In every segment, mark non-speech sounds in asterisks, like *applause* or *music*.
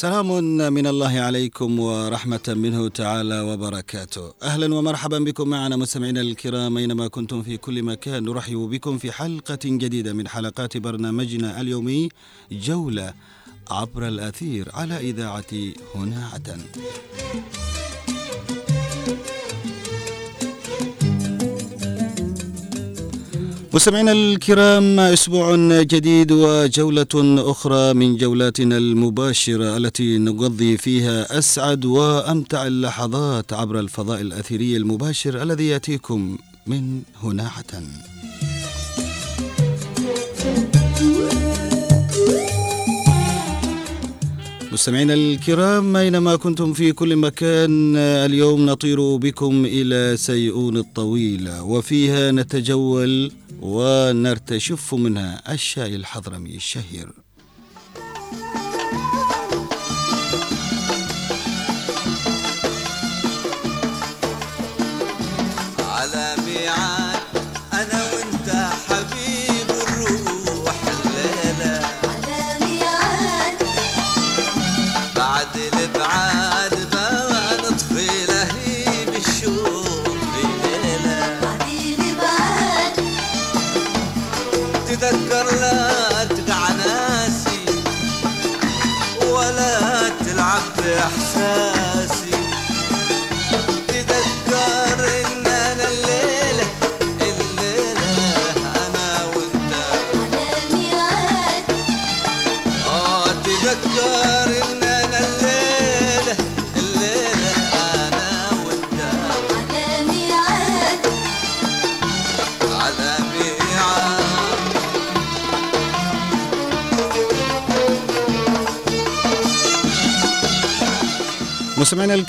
سلام من الله عليكم ورحمة منه تعالى وبركاته. أهلا ومرحبا بكم معنا مستمعينا الكرام أينما كنتم في كل مكان. نرحب بكم في حلقة جديدة من حلقات برنامجنا اليومي جولة عبر الأثير على إذاعة هنا عدن. مستمعينا الكرام أسبوع جديد وجولة أخرى من جولاتنا المباشرة التي نقضي فيها أسعد وأمتع اللحظات عبر الفضاء الأثيري المباشر الذي يأتيكم من هنا عدن. مستمعينا الكرام أينما كنتم في كل مكان اليوم نطير بكم إلى سيئون الطويلة وفيها نتجول ونرتشف منها الشاي الحضرمي الشهير.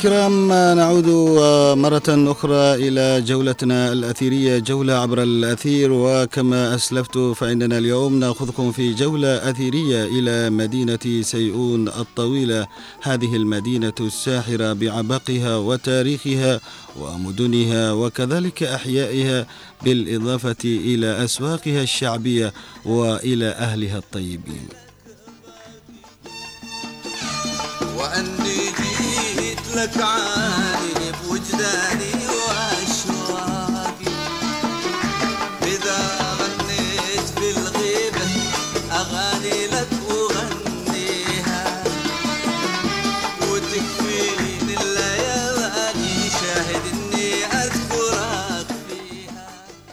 الكرام نعود مرة أخرى إلى جولتنا الأثيرية جولة عبر الأثير. وكما أسلفت فإننا اليوم نأخذكم في جولة أثيرية إلى مدينة سيئون الطويلة. هذه المدينة الساحرة بعبقها وتاريخها ومدنها وكذلك أحيائها بالإضافة إلى أسواقها الشعبية وإلى أهلها الطيبين. واني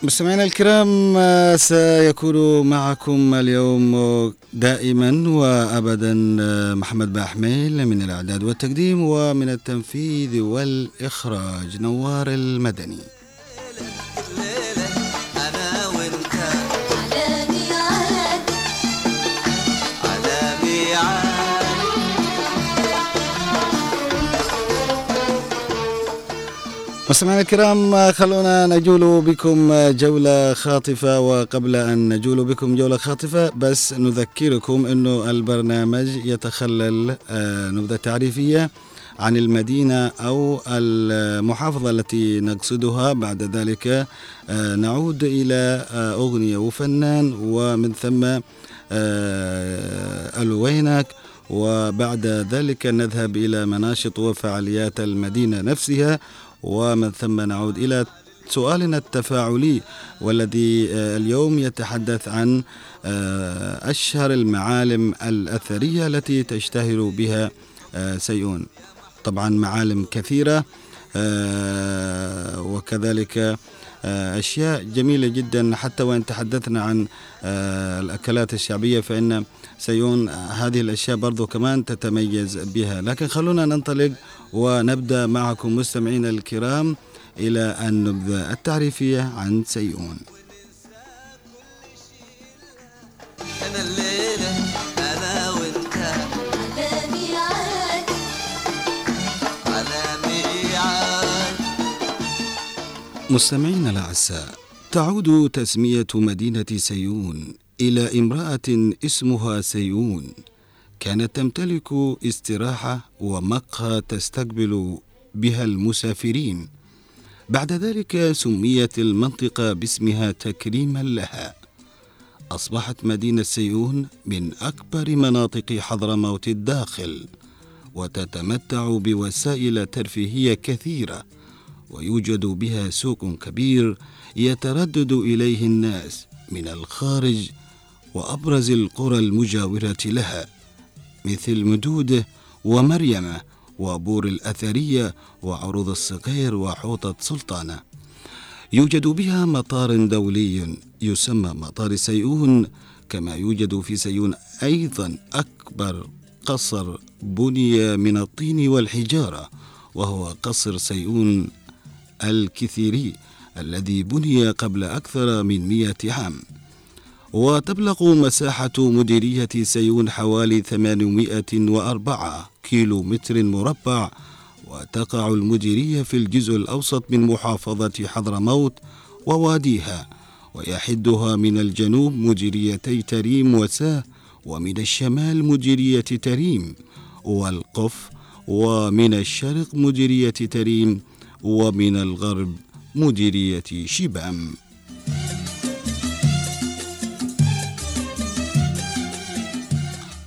مستمعينا الكرام آه، سيكون معكم اليوم دائما وابدا آه، محمد باحميل من الإعداد والتقديم ومن التنفيذ والإخراج نوار المدني. مستمعينا الكرام خلونا نجول بكم جولة خاطفة وقبل أن نجول بكم جولة خاطفة بس نذكركم أنه البرنامج يتخلل آه، نبذة تعريفية عن المدينة أو المحافظة التي نقصدها. بعد ذلك آه، نعود إلى آه، أغنية وفنان ومن ثم ألوينك. وبعد ذلك نذهب إلى مناشط وفعاليات المدينة نفسها ومن ثم نعود إلى سؤالنا التفاعلي والذي آه، اليوم يتحدث عن آه، أشهر المعالم الأثرية التي تشتهر بها آه، سيئون. طبعا معالم كثيرة وكذلك أشياء جميلة جدا. حتى وإن تحدثنا عن الأكلات الشعبية فإن سيون هذه الأشياء برضو كمان تتميز بها. لكن خلونا ننطلق ونبدأ معكم مستمعينا الكرام إلى النبذة التعريفية عن سيئون. أنا الليلة أنا وأنت. على ميعاد. على ميعاد. مستمعينا الأعزاء تعود تسمية مدينة سيئون إلى امرأة اسمها سيئون. كانت تمتلك استراحة ومقهى تستقبل بها المسافرين. بعد ذلك سميت المنطقة باسمها تكريما لها. أصبحت مدينة سيئون من أكبر مناطق حضرموت الداخل وتتمتع بوسائل ترفيهية كثيرة ويوجد بها سوق كبير يتردد إليه الناس من الخارج وأبرز القرى المجاورة لها. مثل مدوده ومريمة وبور الأثرية وعروض الصقير وحوطة سلطانة يوجد بها مطار دولي يسمى مطار سيئون كما يوجد في سيئون أيضا أكبر قصر بني من الطين والحجارة وهو قصر سيئون الكثيري الذي بني قبل أكثر من مئة عام. وتبلغ مساحة مديرية سيون حوالي 804 كيلو متر مربع وتقع المديرية في الجزء الأوسط من محافظة حضرموت وواديها ويحدها من الجنوب مديريتي تريم وساه ومن الشمال مديرية تريم والقف ومن الشرق مديرية تريم ومن الغرب مديرية شبام.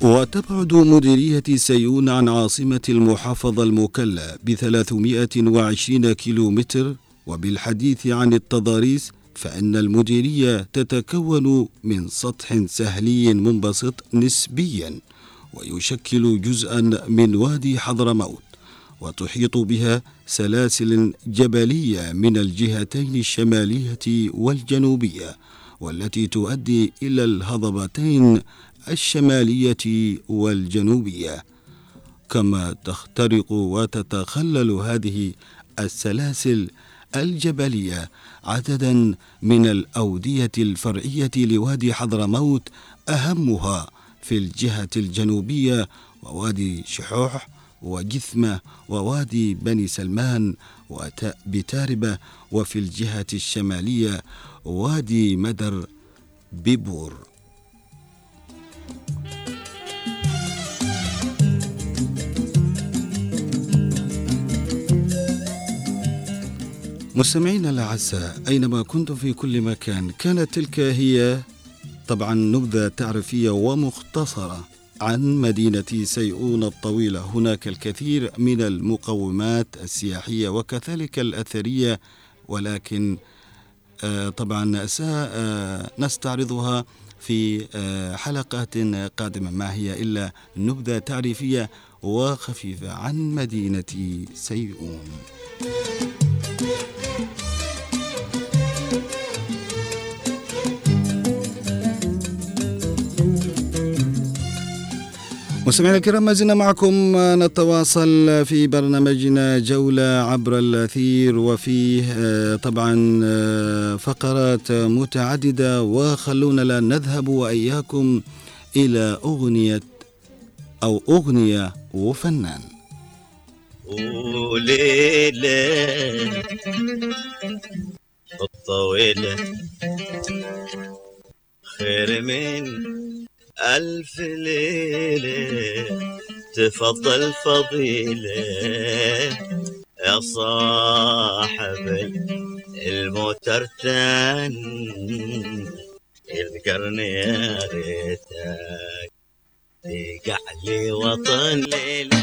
وتبعد مديرية سيون عن عاصمة المحافظة المكلا بثلاثمائة وعشرين كيلومتر وبالحديث عن التضاريس فإن المديرية تتكون من سطح سهلي منبسط نسبيا ويشكل جزءا من وادي حضرموت وتحيط بها سلاسل جبلية من الجهتين الشمالية والجنوبية والتي تؤدي إلى الهضبتين الشمالية والجنوبية كما تخترق وتتخلل هذه السلاسل الجبلية عددا من الأودية الفرعية لوادي حضرموت أهمها في الجهة الجنوبية ووادي شحوح وجثمة ووادي بني سلمان وبتاربة وفي الجهة الشمالية وادي مدر ببور مستمعينا الأعزاء أينما كنتم في كل مكان كانت تلك هي طبعا نبذة تعريفية ومختصرة عن مدينة سيئون الطويلة. هناك الكثير من المقومات السياحية وكذلك الأثرية ولكن آه، طبعا سنستعرضها في آه، حلقات قادمة ما هي إلا نبذة تعريفية وخفيفة عن مدينة سيئون. مستمعينا الكرام ما زلنا معكم. نتواصل في برنامجنا جولة عبر الأثير وفيه آه، طبعا آه، فقرات متعددة وخلونا لا نذهب وإياكم إلى أغنية أو أغنية وفنان. وليلة الطويلة خير من ألف ليلة تفضل فضيلة يا صاحب الموترتان اذكرني يا ريتك تقع لي وطن ليلة.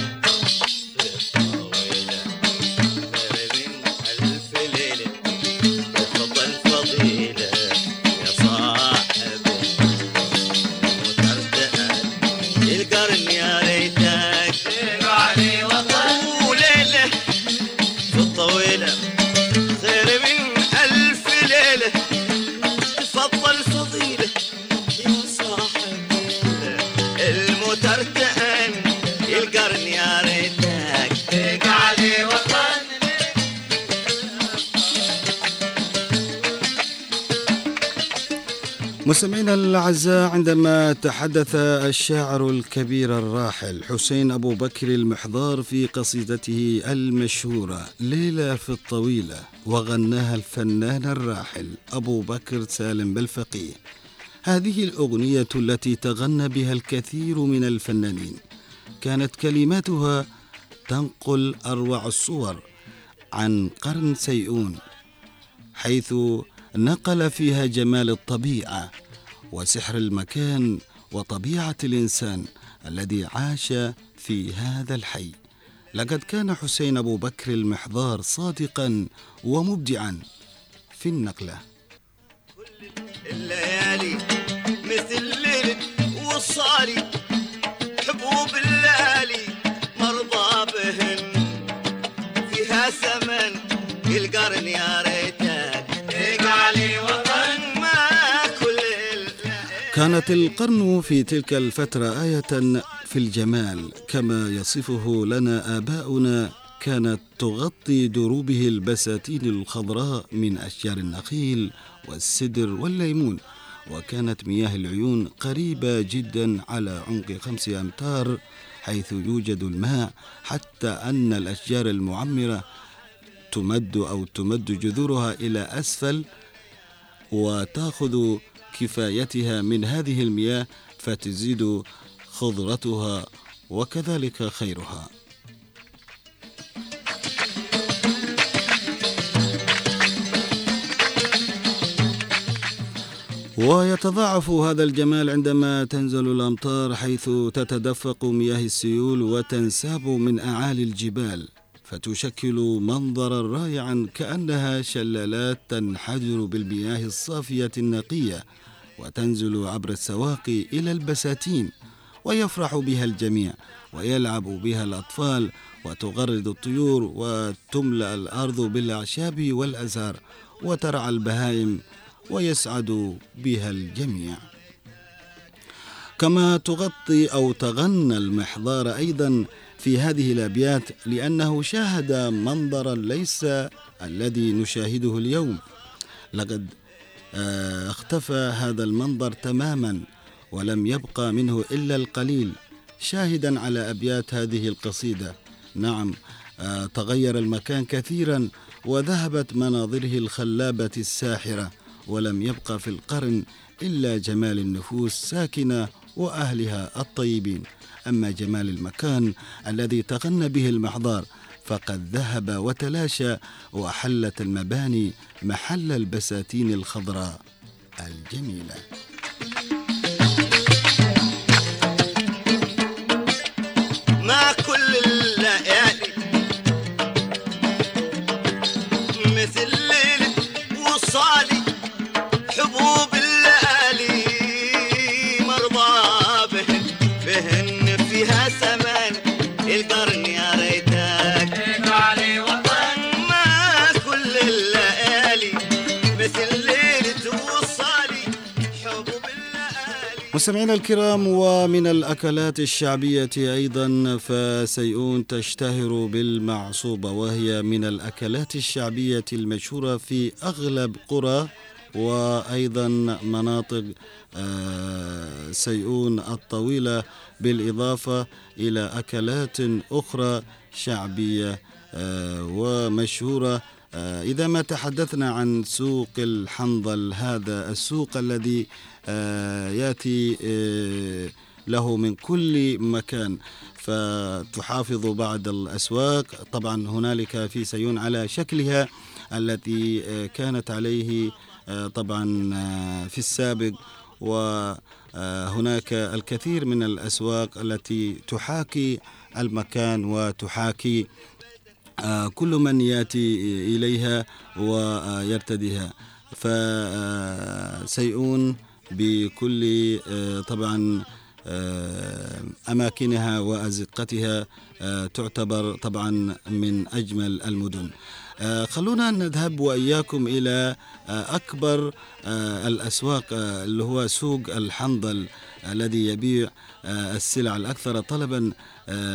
مستمعينا الأعزاء عندما تحدث الشاعر الكبير الراحل حسين أبو بكر المحضار في قصيدته المشهورة ليلة في الطويلة وغناها الفنان الراحل أبو بكر سالم بالفقيه. هذه الأغنية التي تغنى بها الكثير من الفنانين كانت كلماتها تنقل أروع الصور عن قرن سيئون حيث نقل فيها جمال الطبيعة وسحر المكان وطبيعة الإنسان الذي عاش في هذا الحي. لقد كان حسين أبو بكر المحضار صادقا ومبدعا في النقلة. الليالي مثل ليلة وصالي حبوب الليالي مرضى بهن. فيها ثمن القرن يا كانت القرن في تلك الفترة آية في الجمال كما يصفه لنا آباؤنا كانت تغطي دروبه البساتين الخضراء من أشجار النخيل والسدر والليمون وكانت مياه العيون قريبة جدا على عمق خمس أمتار حيث يوجد الماء حتى أن الأشجار المعمرة تمد أو تمد جذورها إلى أسفل وتأخذ كفايتها من هذه المياه فتزيد خضرتها وكذلك خيرها. ويتضاعف هذا الجمال عندما تنزل الأمطار حيث تتدفق مياه السيول وتنساب من أعالي الجبال فتشكل منظرا رائعا كأنها شلالات تنحدر بالمياه الصافية النقية وتنزل عبر السواقي إلى البساتين ويفرح بها الجميع ويلعب بها الأطفال وتغرد الطيور وتملأ الأرض بالأعشاب والأزهار وترعى البهائم ويسعد بها الجميع. كما تغطي أو تغنى المحضار أيضا في هذه الأبيات لأنه شاهد منظرا ليس الذي نشاهده اليوم. لقد اختفى هذا المنظر تماما ولم يبقى منه إلا القليل شاهدا على أبيات هذه القصيدة. نعم آه، تغير المكان كثيرا وذهبت مناظره الخلابة الساحرة ولم يبقى في القرن إلا جمال النفوس ساكنة وأهلها الطيبين. أما جمال المكان الذي تغنى به المحضار فقد ذهب وتلاشى واحلت المباني محل البساتين الخضراء الجميلة. مستمعينا الكرام ومن الأكلات الشعبية أيضا فسيئون تشتهر بالمعصوبة وهي من الأكلات الشعبية المشهورة في أغلب قرى وأيضا مناطق آه، سيئون الطويلة بالإضافة إلى أكلات أخرى شعبية آه، ومشهورة إذا ما تحدثنا عن سوق الحنظل هذا السوق الذي آه، يأتي آه، له من كل مكان فتحافظ بعض الأسواق. طبعا هنالك في سيون على شكلها التي آه، كانت عليه آه، طبعا آه، في السابق. وهناك الكثير من الأسواق التي تحاكي المكان وتحاكي آه، كل من يأتي إليها ويرتديها. فسيئون بكل آه، طبعا آه، أماكنها وأزقتها آه، تعتبر طبعا من أجمل المدن. آه، خلونا نذهب وإياكم إلى آه، أكبر آه، الأسواق آه، اللي هو سوق الحنظل الذي يبيع آه، السلع الأكثر طلبا آه،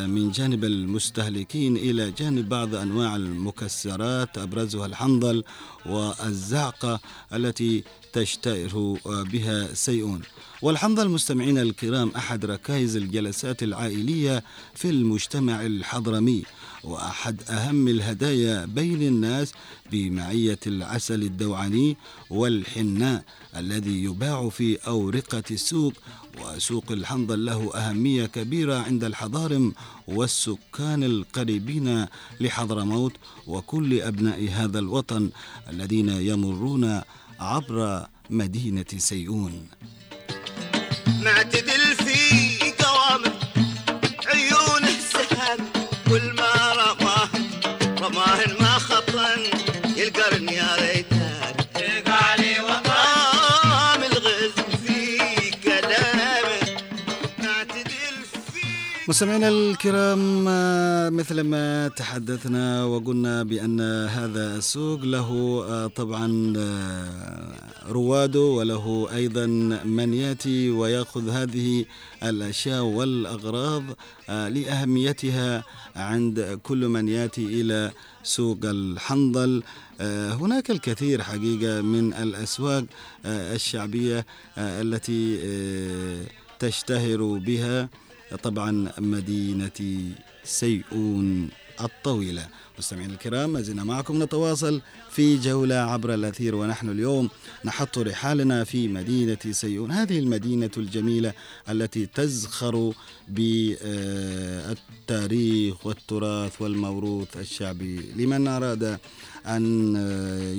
من جانب المستهلكين إلى جانب بعض أنواع المكسرات أبرزها الحنظل والزعقة التي تشتهر آه، بها سيئون والحنظل مستمعينا الكرام أحد ركائز الجلسات العائلية في المجتمع الحضرمي وأحد أهم الهدايا بين الناس بمعية العسل الدوعني والحناء الذي يباع في أورقة السوق. وسوق الحنظل له أهمية كبيرة عند الحضارم والسكان القريبين لحضرموت وكل أبناء هذا الوطن الذين يمرون عبر مدينة سيئون. معتدل في قوامه عيونه سهام كل ما مستمعينا الكرام مثل ما تحدثنا وقلنا بأن هذا السوق له آه، طبعا آه، رواده وله أيضا من يأتي ويأخذ هذه الأشياء والأغراض آه، لأهميتها عند كل من يأتي إلى سوق الحنظل. هناك الكثير حقيقة من الأسواق الشعبية التي تشتهر بها. طبعا مدينة سيئون الطويلة. مستمعينا الكرام ما زلنا معكم نتواصل في جولة عبر الأثير ونحن اليوم نحط رحالنا في مدينة سيئون. هذه المدينة الجميلة التي تزخر بالتاريخ والتراث والموروث الشعبي. لمن أراد أن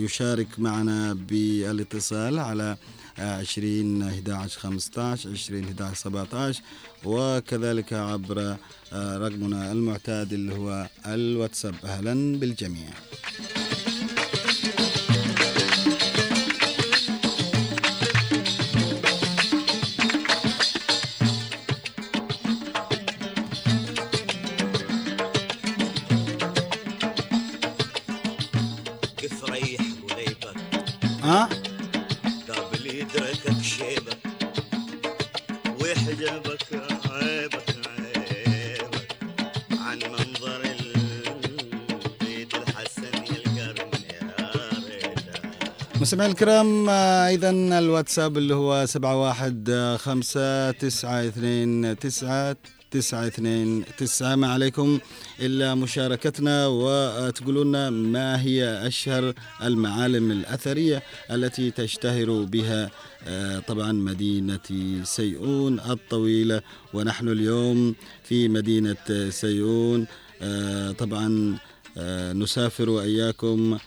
يشارك معنا بالإتصال على عشرين 11 15 20 11 17 وكذلك عبر آه، رقمنا المعتاد اللي هو الواتساب. أهلا بالجميع. مستمعينا الكرام آه، أيضا الواتساب اللي هو سبعة واحد آه، خمسة تسعة اثنين تسعة ما عليكم إلا مشاركتنا وتقولون ما هي أشهر المعالم الأثرية التي تشتهر بها آه، طبعا مدينة سيئون الطويلة. ونحن اليوم في مدينة سيئون آه، طبعا نسافر وإياكم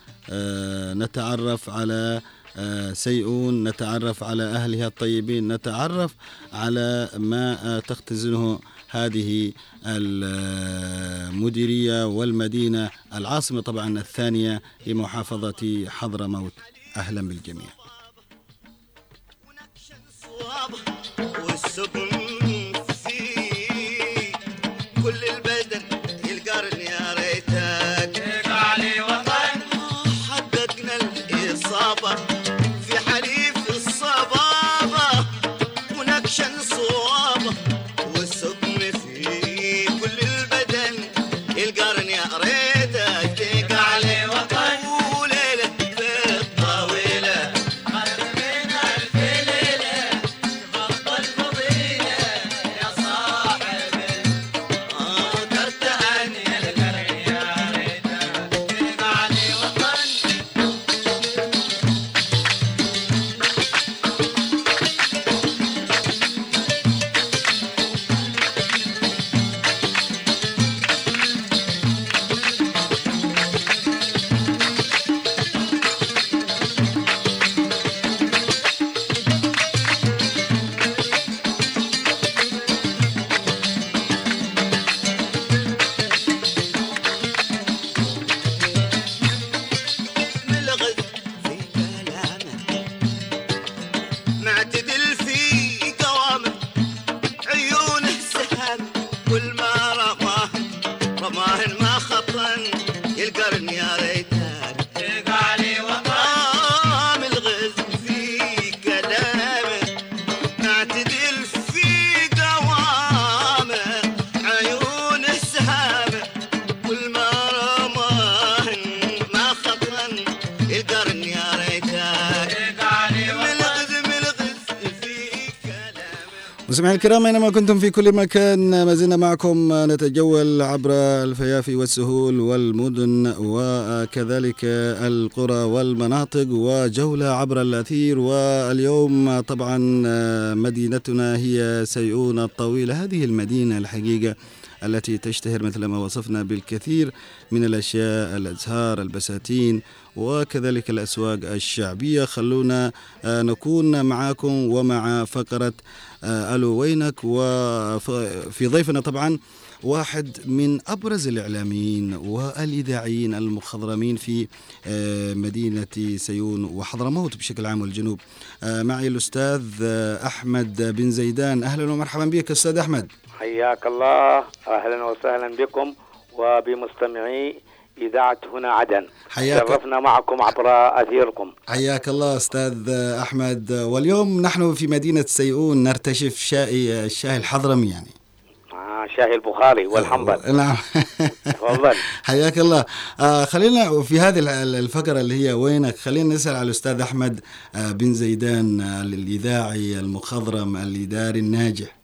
نتعرف على آه، سيئون نتعرف على أهلها الطيبين نتعرف على ما آه، تختزنه هذه المديرية والمدينة العاصمة طبعا الثانية لمحافظة حضرموت. أهلا بالجميع. فيه كل مستمعينا الكرام أينما كنتم في كل مكان ما زلنا معكم نتجول عبر الفيافي والسهول والمدن وكذلك القرى والمناطق وجولة عبر الأثير. واليوم طبعا مدينتنا هي سيئون الطويلة هذه المدينة الحقيقة التي تشتهر مثل ما وصفنا بالكثير من الأشياء الأزهار البساتين وكذلك الأسواق الشعبية. خلونا آه، نكون معاكم ومع فقرة آه، ألو وينك؟ وفي ضيفنا طبعا واحد من أبرز الإعلاميين والإذاعيين المخضرمين في آه، مدينة سيون وحضرموت بشكل عام والجنوب. آه، معي الأستاذ آه، أحمد بن زيدان. أهلا ومرحبا بك أستاذ أحمد. حياك الله. أهلا وسهلا بكم وبمستمعي إذاعة هنا عدن. حياك شرفنا معكم عبر أثيركم. حياك الله أستاذ أحمد. واليوم نحن في مدينة سيئون نرتشف شاي الشاي الحضرمي يعني. آه شاهي البخاري والحنظل نعم. تفضل. *laughs* حياك الله. آه خلينا في هذه ال- الفقرة اللي هي وينك خلينا نسأل على الأستاذ أحمد آه بن زيدان آه الإذاعي المخضرم الإداري الناجح.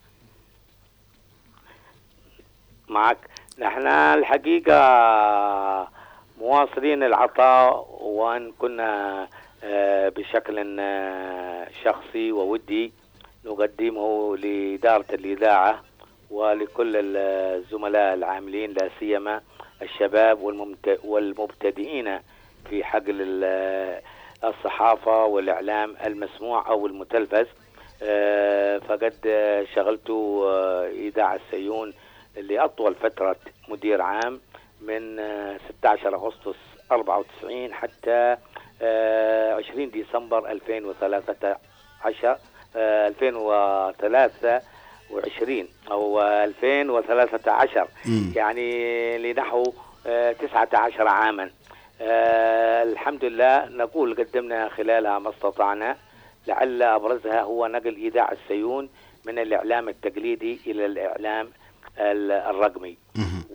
معك. نحن الحقيقة مواصلين العطاء وأن كنا آه، بشكل آه، شخصي وودي نقدمه لإدارة الإذاعة ولكل الزملاء العاملين لا سيما الشباب والمبتدئين في حقل ال- الصحافة والإعلام المسموع أو المتلفز. آه، فقد آه، شغلت آه، إذاعة سيون لأطول فترة مدير عام من آه، 16 أغسطس 94 حتى آه، 20 ديسمبر 2013 آه، 2023 أو آه، 2013 مم. يعني لنحو آه، 19 عاما. آه، الحمد لله نقول قدمنا خلالها ما استطعنا. لعل أبرزها هو نقل إذاعة السيون من الإعلام التقليدي إلى الإعلام ال- الرقمي.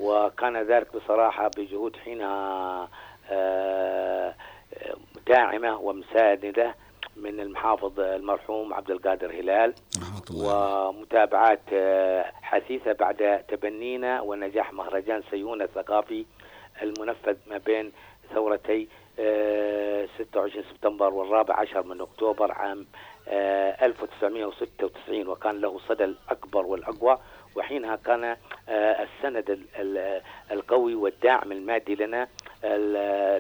وكان ذلك بصراحة بجهود حينها آه، آه، داعمة ومساندة من المحافظ المرحوم عبد القادر هلال. ومتابعات آه، حثيثة بعد تبنينا ونجاح مهرجان سيون الثقافي المنفذ ما بين ثورتي آه، 26 سبتمبر والرابع عشر من أكتوبر عام آه، 1996 وكان له صدى الأكبر والأقوى وحينها كان آه، السند ال- ال- القوي والداعم المادي لنا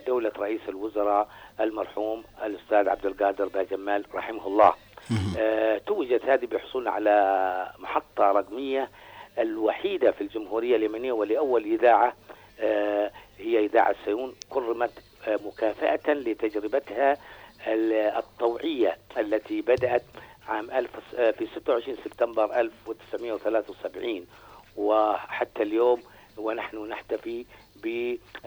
دولة رئيس الوزراء المرحوم الأستاذ عبد القادر باجمال رحمه الله. آه، توجت هذه بحصولنا على محطة رقمية الوحيدة في الجمهورية اليمنية ولأول إذاعة آه، هي إذاعة سيون كرمت مكافأة لتجربتها ال- الطوعية التي بدأت عام ألف آه، في 26 سبتمبر 1973 وحتى اليوم ونحن نحتفي بالذكرى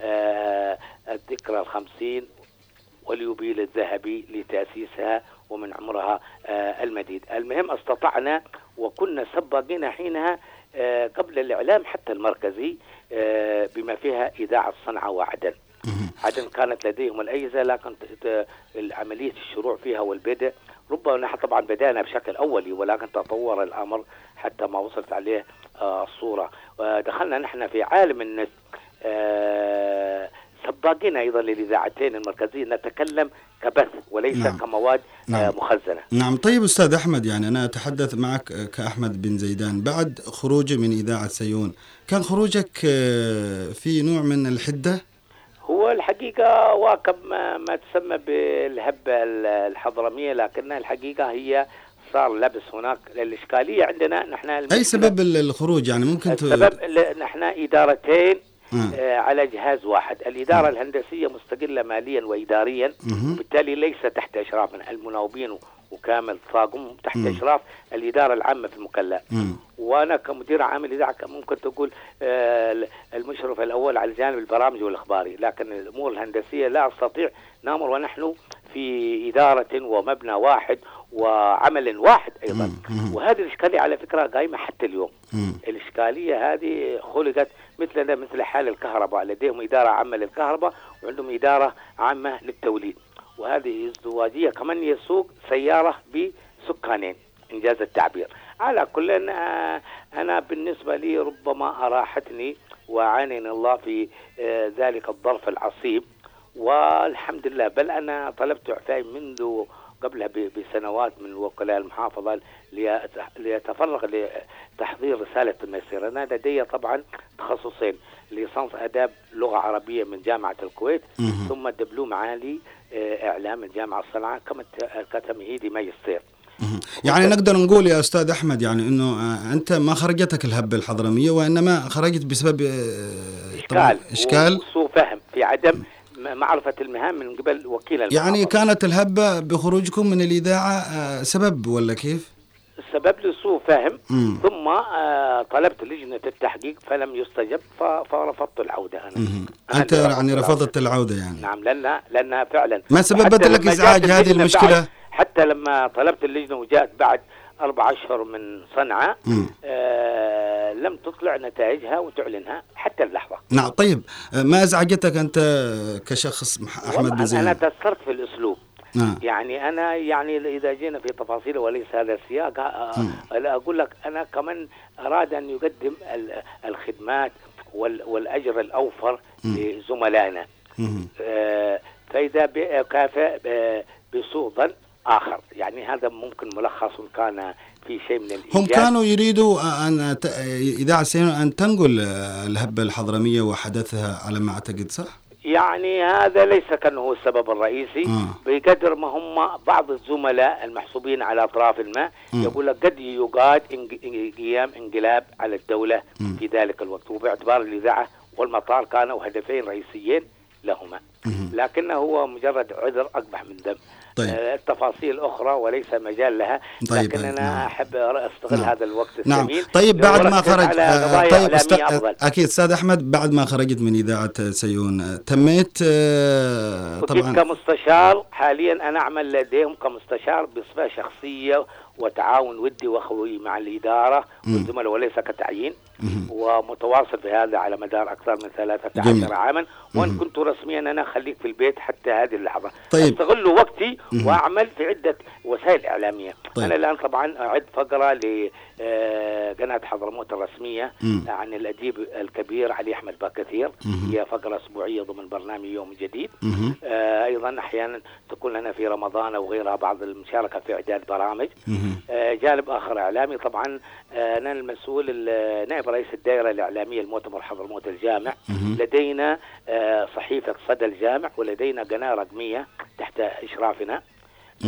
الخمسين واليوبيل الذهبي لتأسيسها ومن عمرها آه، المديد المهم استطعنا وكنا سباقين حينها آه، قبل الإعلام حتى المركزي آه، بما فيها إذاعة صنعاء وعدن. عدن كانت لديهم الأجهزة لكن عملية الشروع فيها والبدء ربما نحن طبعا بدأنا بشكل أولي ولكن تطور الأمر حتى ما وصلت عليه آه، الصورة. ودخلنا نحن في عالم النت آه، سباقين أيضا للإذاعتين المركزية نتكلم كبث وليس نعم. كمواد آه، نعم. مخزنة. نعم. طيب أستاذ أحمد يعني أنا أتحدث معك كأحمد بن زيدان. بعد خروجي من إذاعة سيون كان خروجك آه، في نوع من الحدة؟ هو الحقيقة واكب ما, ما تسمى بالهبة ال- الحضرمية لكنها الحقيقة هي صار لبس هناك الإشكالية عندنا نحن اي المشكلة- سبب ال- الخروج يعني ممكن السبب نحن إدارتين آه. آه، على جهاز واحد الإدارة الهندسية مستقلة ماليا وإداريا. وبالتالي ليس تحت إشرافنا المناوبين وكامل طاقم تحت مم. إشراف الإدارة العامة في المكلا. وأنا كمدير عام الاذاعه ممكن تقول آه، المشرف الأول على الجانب البرامجي والإخباري لكن الأمور الهندسية لا أستطيع نامر ونحن في إدارة ومبنى واحد وعمل واحد أيضا. وهذه الإشكالية على فكرة قائمة حتى اليوم مم. الإشكالية هذه خلقت مثلنا مثل حال الكهرباء لديهم إدارة عامة للكهرباء وعندهم إدارة عامة للتوليد وهذه ازدواجيه كمان يسوق سيارة بسكانين إنجاز التعبير. على كل أنا, أنا بالنسبة لي ربما أراحتني وعانني الله في آه، ذلك الظرف العصيب. والحمد لله بل أنا طلبت اعفائي منذ قبلها بسنوات من وكلاء المحافظة ليت- ليتفرغ لتحضير رسالة الماجستير أنا لدي طبعا تخصصين ليسانس آداب لغة عربية من جامعة الكويت. ثم دبلوم عالي آه، إعلام من جامعه الصنعاء كما ت- كتمهيدي ماجستير مهم. يعني نقدر نقول يا أستاذ أحمد يعني إنه آه، أنت ما خرجتك الهبة الحضرمية وإنما خرجت بسبب آه، إشكال إشكال وسوء فهم في عدم م- معرفة المهام من قبل وكيل المحافظه يعني كانت الهبة بخروجكم من الإذاعة آه، سبب ولا كيف؟ سبب لي سوء فهم مم. ثم آه، طلبت لجنة التحقيق فلم يستجب فرفضت العودة أنا أنت اللي يعني العودة. رفضت العودة يعني نعم لأنها لأنها فعلا ما سببت لك إزعاج هذه المشكلة؟ حتى لما طلبت اللجنة وجاءت بعد أربع أشهر من صنعاء مم. آه لم تطلع نتائجها وتعلنها حتى اللحظة نعم طيب آه، ما ازعجتك أنت كشخص والله بن أنا, أنا تأثرت في الأسلوب نعم. يعني أنا يعني إذا جينا في تفاصيل وليس هذا السياق آه، لا أقول لك أنا كمان أراد أن يقدم ال- الخدمات وال- والأجر الأوفر لزملائنا. آه، فإذا كافئ ب- بسوء ظن آخر. يعني هذا ممكن ملخص كان في شيء من الايجاز هم كانوا يريدوا أن اذاعه أن تنقل آه، الهبة الحضرمية وحدثها على ما أعتقد صح؟ يعني هذا ليس كان هو السبب الرئيسي آه. بقدر ما هم بعض الزملاء المحسوبين على أطراف الماء مم. يقول لك قد يقاد قيام انقلاب على الدولة مم. في ذلك الوقت وباعتبار الإذاعة والمطار كانوا هدفين رئيسيين لهما. لكنه هو مجرد عذر أقبح من دم طيب. آه، التفاصيل أخرى وليس مجال لها طيب، لكن أنا نعم. أحب استغل نعم. هذا الوقت نعم الثمين طيب بعد ما خرج آه، طيب إعلامية أست... أفضل. أكيد أستاذ أحمد بعد ما خرجت من إذاعة سيون آه، تميت آه، طبعا كمستشار حاليا أنا أعمل لديهم كمستشار بصفة شخصية وتعاون ودي وأخوي مع الإدارة والزملاء وليس كتعيين. ومتواصل في هذا على مدار أكثر من 13 جميل. عاما وإن كنت رسميا أنا خليك في البيت حتى هذه اللحظة طيب. أستغل وقتي مهم. واعمل في عدة وسائل إعلامية طيب. أنا الآن طبعا أعد فقرة لقناه حضرموت الرسمية مم. عن الأديب الكبير علي أحمد باكثير. هي فقرة أسبوعية ضمن برنامج يوم جديد. آه، أيضا أحيانا تكون لنا في رمضان أو غيرها بعض المشاركة في إعداد برامج. آه، جانب آخر إعلامي طبعا آه، أنا المسؤول ال- نائب رئيس الدائرة الإعلامية المؤتمر حضرموت الجامع. لدينا آه، صحيفة صدى الجامع ولدينا قناة رقمية تحت إشرافنا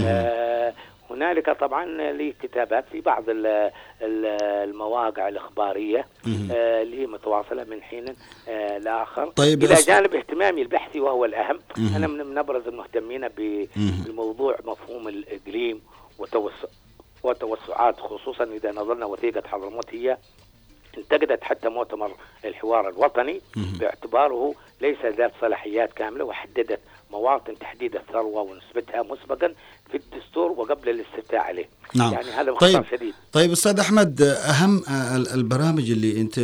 آه، هنالك طبعا لي كتابات في بعض ال- ال- المواقع الإخبارية. آه، اللي هي متواصلة من حين لآخر طيب إلى جانب اهتمامي البحثي وهو الأهم. أنا من ابرز المهتمين. بموضوع مفهوم الإقليم وتوسع وتوسعات خصوصا إذا نظرنا وثيقة حضرموت هي انتقدت حتى مؤتمر الحوار الوطني. باعتباره ليس ذات صلاحيات كاملة وحددت مواطن تحديد الثروة ونسبتها مسبقا في الدستور وقبل الاستفتاء عليه نعم. يعني هذا طيب شديد طيب أستاذ أحمد أهم آه، ال- البرامج اللي أنت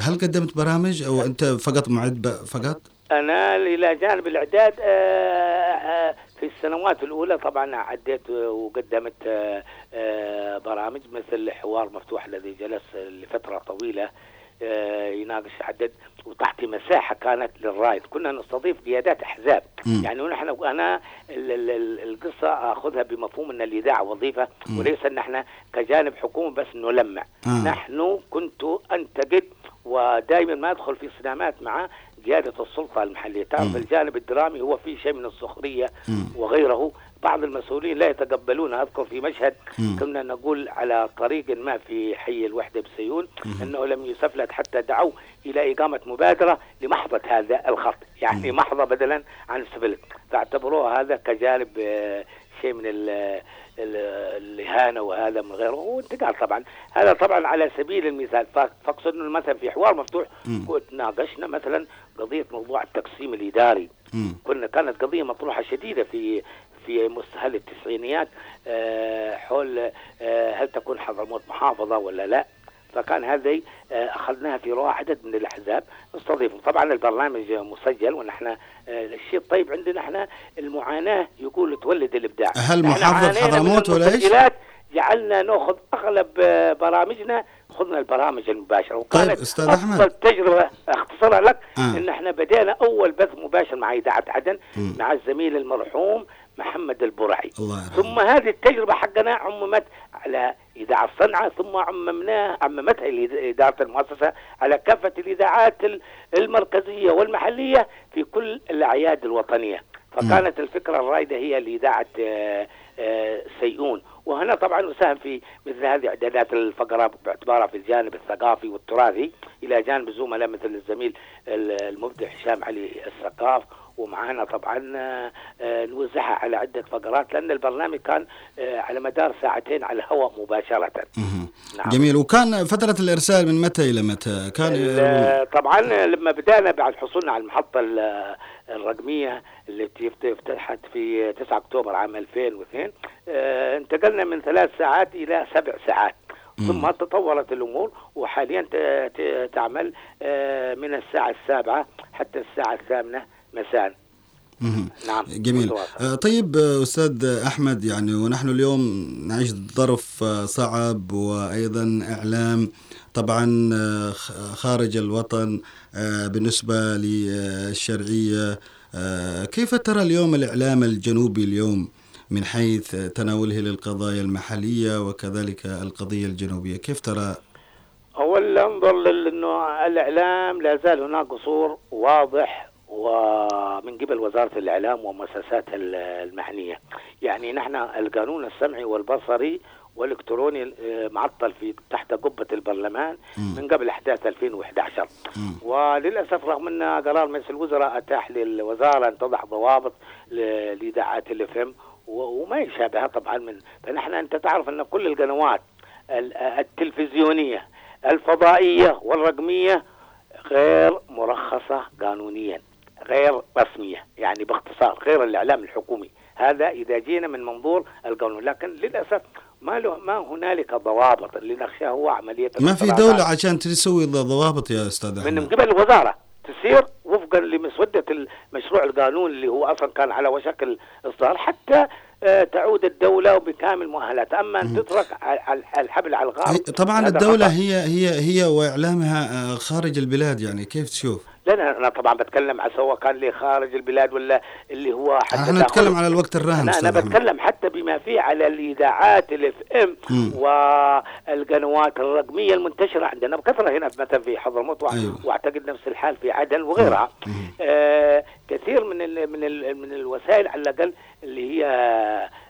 هل قدمت برامج أو أنت فقط معد فقط؟ أنا إلى جانب الإعداد آه، آه، في السنوات الأولى طبعا عديت وقدمت آه، آه، برامج مثل حوار مفتوح الذي جلس لفترة طويلة آه، يناقش عدد وتعطي مساحة كانت للراي كنا نستضيف قيادات أحزاب مم. يعني ونحن أنا ال- ال- ال- القصة أخذها بمفهوم أن الإذاعة وظيفة وليس أن إحنا كجانب حكومي بس نلمع آه. نحن كنت أنتقد ودائما ما أدخل في صدامات مع قياده السلطة المحلية، تعرف الجانب الدرامي هو فيه شيء من السخرية مم. وغيره، بعض المسؤولين لا يتقبلون أذكر في مشهد مم. كنا نقول على طريق ما في حي الوحدة بسيون إنه لم يسفلت حتى دعوا إلى إقامة مبادرة لمحضة هذا الخط، يعني محضة بدلا عن السفلت، فاعتبروها هذا كجانب آه، شيء من ال- ال- الإهانة وهذا من غيره. وانتقال طبعا. هذا طبعا على سبيل المثال. فاقصد إنه مثلا في حوار مفتوح. ناقشنا مثلا قضية موضوع التقسيم الإداري. كنا كانت قضية مطروحة شديدة في في مستهل التسعينيات. آه، حول آه، هل تكون حضرموت محافظة ولا لا. فكان هذه آه، أخذناها في رواح عدد من الأحزاب نستضيفهم طبعا البرنامج مسجل ونحن آه، الشيء الطيب عندنا إحنا المعاناة يقول تولد الإبداع هل من حضرموت ولا؟ المسجلات جعلنا نأخذ أغلب آه، برامجنا خذنا البرامج المباشرة وكانت طيب، أستاذ أحمد. افضل تجربة أختصرها لك آه. إن إحنا بدينا أول بث مباشر مع إذاعة عدن مم. مع الزميل المرحوم محمد البرعي. الله يرحمه. ثم هذه التجربة حقنا عممت على إذاعة صنعاء ثم عممناها عممتها إدارة المؤسسة على كافة الإذاعات ال- المركزية والمحلية في كل الأعياد الوطنية. فكانت الفكرة الرائده هي لإذاعة آه، آه، سيئون. وهنا طبعا نساهم في مثل هذه إعدادات الفقرة باعتبارها في الجانب الثقافي والتراثي إلى جانب زملاء مثل الزميل ال- المبدع هشام علي الثقاف ومعانا طبعا آه، آه، نوزعها على عدة فقرات لأن البرنامج كان آه، على مدار ساعتين على الهواء مباشرة. نعم. جميل. وكان فترة الإرسال من متى إلى متى؟ كان طبعا لما بدأنا بعد حصولنا على المحطة ال- الرقمية التي افت- افتتحت في 9 أكتوبر عام 2002 آه، انتقلنا من ثلاث ساعات إلى سبع ساعات. ثم تطورت الأمور وحاليا تعمل من الساعة السابعة حتى الساعة الثامنة مساء. نعم جميل. متواصل. آه، طيب آه، أستاذ أحمد يعني ونحن اليوم نعيش ظرف آه، صعب وأيضا إعلام طبعا خارج الوطن بالنسبة للشرعية. آه، كيف ترى اليوم الإعلام الجنوبي اليوم من حيث تناوله للقضايا المحلية وكذلك القضية الجنوبية؟ كيف ترى؟ أولا أنظر انه الإعلام لا زال هناك قصور واضح ومن قبل وزارة الإعلام ومؤسسات ال- المعنيه يعني نحن القانون السمعي والبصري والإلكتروني آه، معطل في تحت قبة البرلمان من قبل أحداث 2011 وللأسف رغم أن قرار مجلس الوزراء أتاح للوزارة أن تضع ضوابط لإذاعات الافم وما يشابهها طبعا من فنحن أنت تعرف أن كل القنوات ال- التلفزيونية الفضائية والرقمية غير مرخصة قانونيا. غير رسمية يعني باختصار غير الإعلام الحكومي هذا إذا جينا من منظور القانون لكن للأسف ما له ما هنالك ضوابط اللي نخشاه هو عمليه ما في. دولة عشان تسوي ضوابط يا أستاذ من أحمد قبل الوزارة تسير وفقا لمسودة المشروع القانون اللي هو أصلا كان على وشك الإصدار حتى آه، تعود الدولة بكامل مؤهلاتها أما أن تترك الحبل على الغار طبعا هذا الدولة خطأ. هي هي هي وإعلامها آه، خارج البلاد يعني كيف تشوف؟ لا أنا- أنا طبعا بتكلم على سواء كان اللي خارج البلاد ولا اللي هو حتى إحنا نتكلم على الوقت الراهن أنا أحمد. بتكلم حتى بما فيه على الإذاعات الاف ام. والقنوات الرقمية المنتشرة عندنا بكثرة هنا مثلا في حضرموت أيوة. وأعتقد نفس الحال في عدن وغيرها. آه كثير من ال من ال من الوسائل على الأقل اللي هي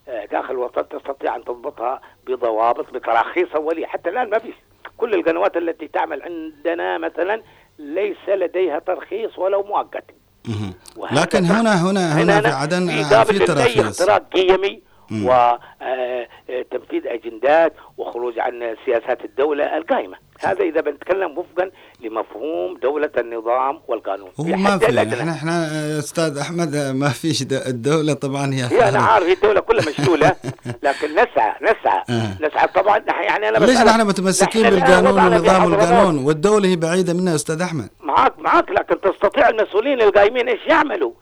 آه، داخل الوطن تستطيع أن تضبطها بضوابط بتراخيص أولية. حتى الآن ما فيش كل القنوات التي تعمل عندنا مثلا ليس لديها ترخيص ولو مؤقت. لكن هنا هنا هنا في عدن في آه، تراخيص اختراق قيمي مم. وتنفيذ أجندات وخروج عن سياسات الدولة القائمة. هذا إذا بنتكلم وفقا لمفهوم دولة النظام والقانون. هو ما في. إحنا إحنا آه، أستاذ أحمد آه، ما فيش الدولة طبعا هي هي أنا عارف الدولة كلها مشلولة. *laughs* لكن نسعى نسعى. آه. نسعى. طبعا يعني أنا ليش نحن متمسكين بالقانون وضعنا في ونظام حضرموت. القانون؟ والدولة هي بعيدة منها أستاذ أحمد. معاك معاك لكن تستطيع المسؤولين القائمين إيش يعملوا؟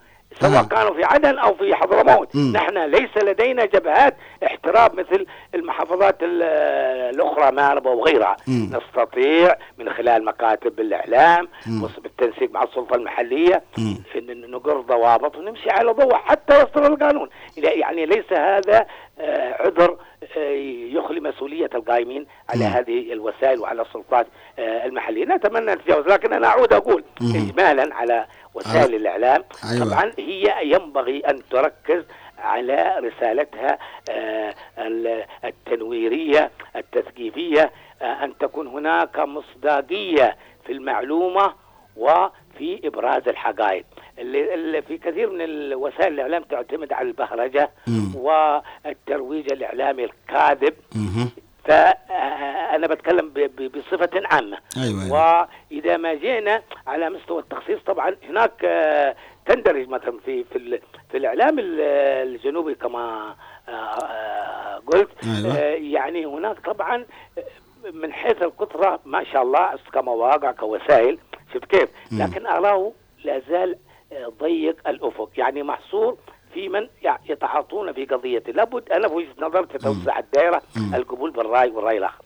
سواء آه. كانوا في عدن أو في حضرموت. نحن ليس لدينا جبهات احتراب مثل المحافظات ال- الأخرى ماربا وغيرها مم. نستطيع من خلال مكاتب الإعلام بالتنسيق مع السلطة المحلية مم. إن نقر ضوابط ونمشي على ضوء حتى يصدر القانون يعني ليس هذا آه، عذر آه، يخلي مسؤولية القائمين على. هذه الوسائل وعلى السلطات آه، المحليه نتمنى أن تتجاوز لكن أنا أعود أقول مم. اجمالا على وسائل على- الإعلام أيوة. طبعا هي ينبغي أن تركز على رسالتها آه، ال- التنويرية التثقيفية آه، أن تكون هناك مصداقية في المعلومة وفي إبراز الحقائق اللي, اللي في كثير من الوسائل الإعلام تعتمد على البهرجة مم. والترويج الإعلامي الكاذب مهم. فانا بتكلم ب- ب- بصفة عامة أيوه أيوة. وإذا ما جينا على مستوى التخصيص طبعا هناك آه، تندرج مثلا في في في الإعلام ال- الجنوبي كما آه، آه، قلت أيوة. آه، يعني هناك طبعا آه، من حيث الكثره ما شاء الله كمواقع كوسائل شفت كيف. لكن أراه لا زال آه، ضيق الأفق. يعني محصور في من يتعاطون في قضيته. لابد أنا في وجهه نظري تتوسع الدائره. القبول بالرأي والرأي الآخر.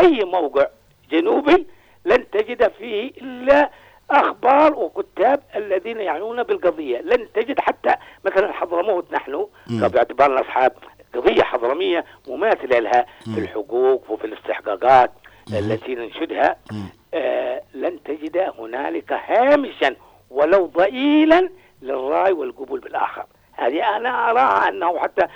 أي موقع جنوبي لن تجد فيه إلا أخبار وكتاب الذين يعنون بالقضية. لن تجد حتى مثلا حضرموت نحن. باعتبارنا أصحاب قضية حضرمية مماثلة لها في الحقوق وفي الاستحقاقات التي ننشدها. آه لن تجد هنالك هامشا ولو ضئيلا للراي والقبول بالآخر. هذه أنا أراها أنه حتى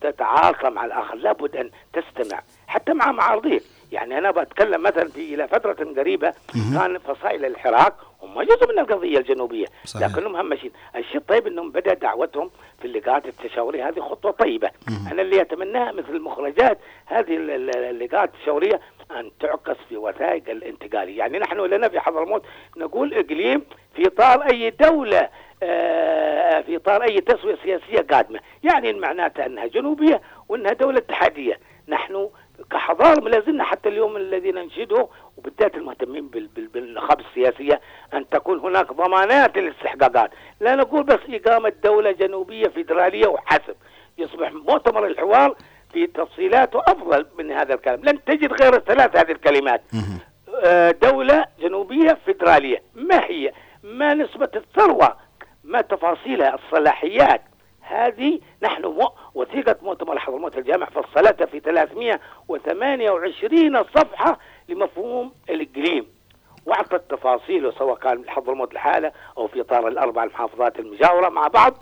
تتعاطى مع الآخر. لابد أن تستمع. حتى مع معارضين يعني أنا بتكلم مثلا في إلى فترة قريبة كان فصائل الحراك هم جزء من القضية الجنوبية. صحيح. لكنهم مهمشين الشيء الطيب إنهم بدأ دعوتهم في اللقاءات التشاورية. هذه خطوة طيبة. أنا اللي أتمناها مثل المخرجات هذه ال- ال- اللقاءات التشاورية أن تعكس في وثائق الانتقاليه يعني نحن لنا في حضرموت نقول إقليم في اطار أي دولة آه، في اطار أي تسوية سياسية قادمة. يعني معناتها أنها جنوبية وأنها دولة اتحادية. نحن كحضارة ما لازلنا حتى اليوم الذي ننشده وبالذات المهتمين بال- بال- بالنخب السياسية أن تكون هناك ضمانات للاستحقاقات، لا نقول بس إقامة دولة جنوبية فيدرالية وحسب، يصبح مؤتمر الحوار في تفصيلاته افضل من هذا الكلام، لن تجد غير الثلاث هذه الكلمات. آه، دولة جنوبية فيدرالية، ما هي؟ ما نسبة الثروة؟ ما تفاصيلها؟ الصلاحيات؟ هذه نحن وثيقة مؤتمر حضرموت الجامع فصلتها في 328 صفحة لمفهوم الإقليم وأعطت تفاصيله سواء كان حضرموت الحالة أو في إطار الأربع المحافظات المجاورة مع بعض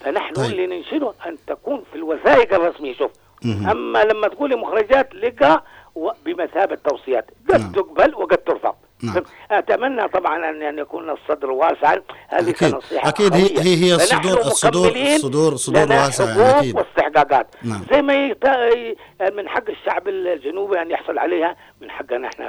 فنحن طيب. اللي ننشده أن تكون في الوثائق الرسمية شوف أما لما تقولي مخرجات لقى بمثابة توصيات قد نعم. تقبل وقد ترفض نعم. أتمنى طبعا أن يكون الصدر واسعا هذه أكيد. أكيد هي-. هي- هي الصدور- الصدور- الصدور- لنا واسعة يعني أكيد. واستحقاقات نعم. زي ما يت... من حق الشعب الجنوبي أن يحصل عليها من حقنا إحنا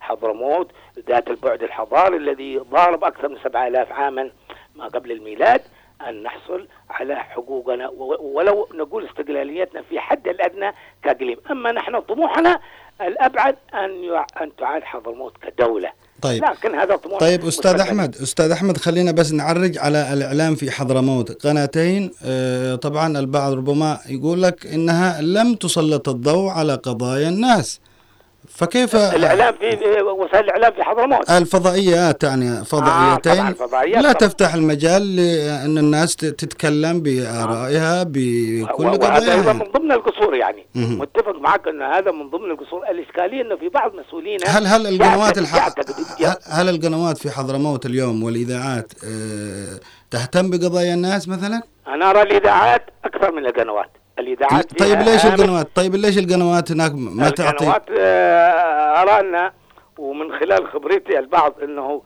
كحضرموت ذات البعد الحضاري الذي ضارب أكثر من 7000 عاما ما قبل الميلاد أن نحصل على حقوقنا ولو نقول استقلاليتنا في حد الأدنى كإقليم، أما نحن طموحنا الأبعد أن يع... أن تعاد حضرموت كدولة. طيب. لكن هذا طموح طيب أستاذ. أحمد أستاذ أحمد خلينا بس نعرج على الإعلام في حضرموت قناتين آه، طبعا البعض ربما يقول لك إنها لم تسلط الضوء على قضايا الناس فكيف الإعلام في وسائل الإعلام في حضرموت. الفضائيات يعني فضائيتين طبعاً الفضائيات لا طبعاً. تفتح المجال لأن الناس تتكلم بآرائها بكل وهذا أيضا من قضاياها ضمن القصور يعني. متفق معك إن هذا من ضمن القصور. الإشكالية إنه في بعض مسؤولين هل هل القنوات الح... هل, هل القنوات في حضرموت اليوم والإذاعات آه، تهتم بقضايا الناس مثلا؟ أنا أرى الإذاعات أكثر من القنوات. الإذاعات طيب فيها ليش القنوات؟ طيب ليش القنوات هناك ما تعطي؟ القنوات آه، ارى ان ومن خلال خبرتي البعض إنه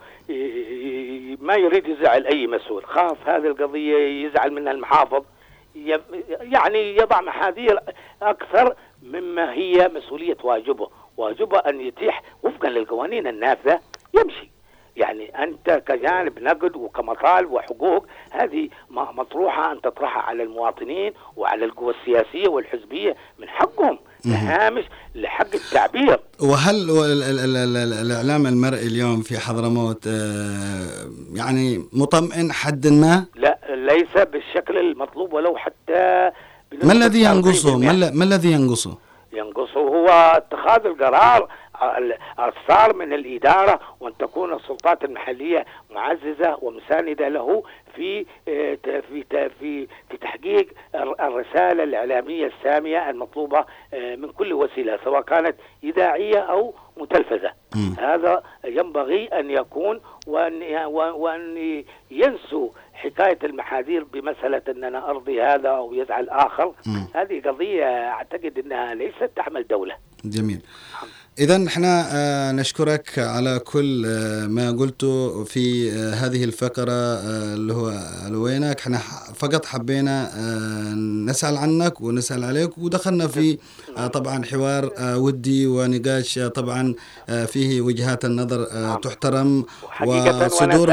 ما يريد يزعل أي مسؤول. خاف هذه القضية يزعل منها المحافظ. يعني يضع محاذير أكثر مما هي مسؤولية واجبه. واجبه أن يتيح وفقا للقوانين النافذة. يمشي. يعني أنت كجانب نقد وكمطالب وحقوق هذه م- مطروحة أن تطرحها على المواطنين وعلى القوى السياسية والحزبية من حقهم هامش لحق التعبير وهل و- ال- ال- ال- ال- ال- الإعلام المرئي اليوم في حضرموت آه، يعني مطمئن حد ما؟ لا ليس بالشكل المطلوب ولو حتى ما الذي 40%. ينقصه؟ ما, ال- ما الذي ينقصه؟ ينقصه هو اتخاذ القرار ال- الصار من الإدارة وأن تكون السلطات المحلية معززة ومساندة له في آه، في في في تحقيق الر- الرسالة الإعلامية السامية المطلوبة آه، من كل وسيلة سواء كانت إذاعية أو متلفزة. هذا ينبغي أن يكون وأن وأن ينسوا حكاية المحاذير بمسألة أننا أرضي هذا أو يزعل آخر. هذه قضية أعتقد أنها ليست تحمل دولة. جميل. إذا إحنا آه، نشكرك على كل آه، ما قلته في آه، هذه الفقرة اللي هو لوينك إحنا فقط حبينا نسأل عنك ونسأل عليك ودخلنا في طبعا حوار ودي ونقاش طبعا فيه وجهات النظر آه، تحترم وصدور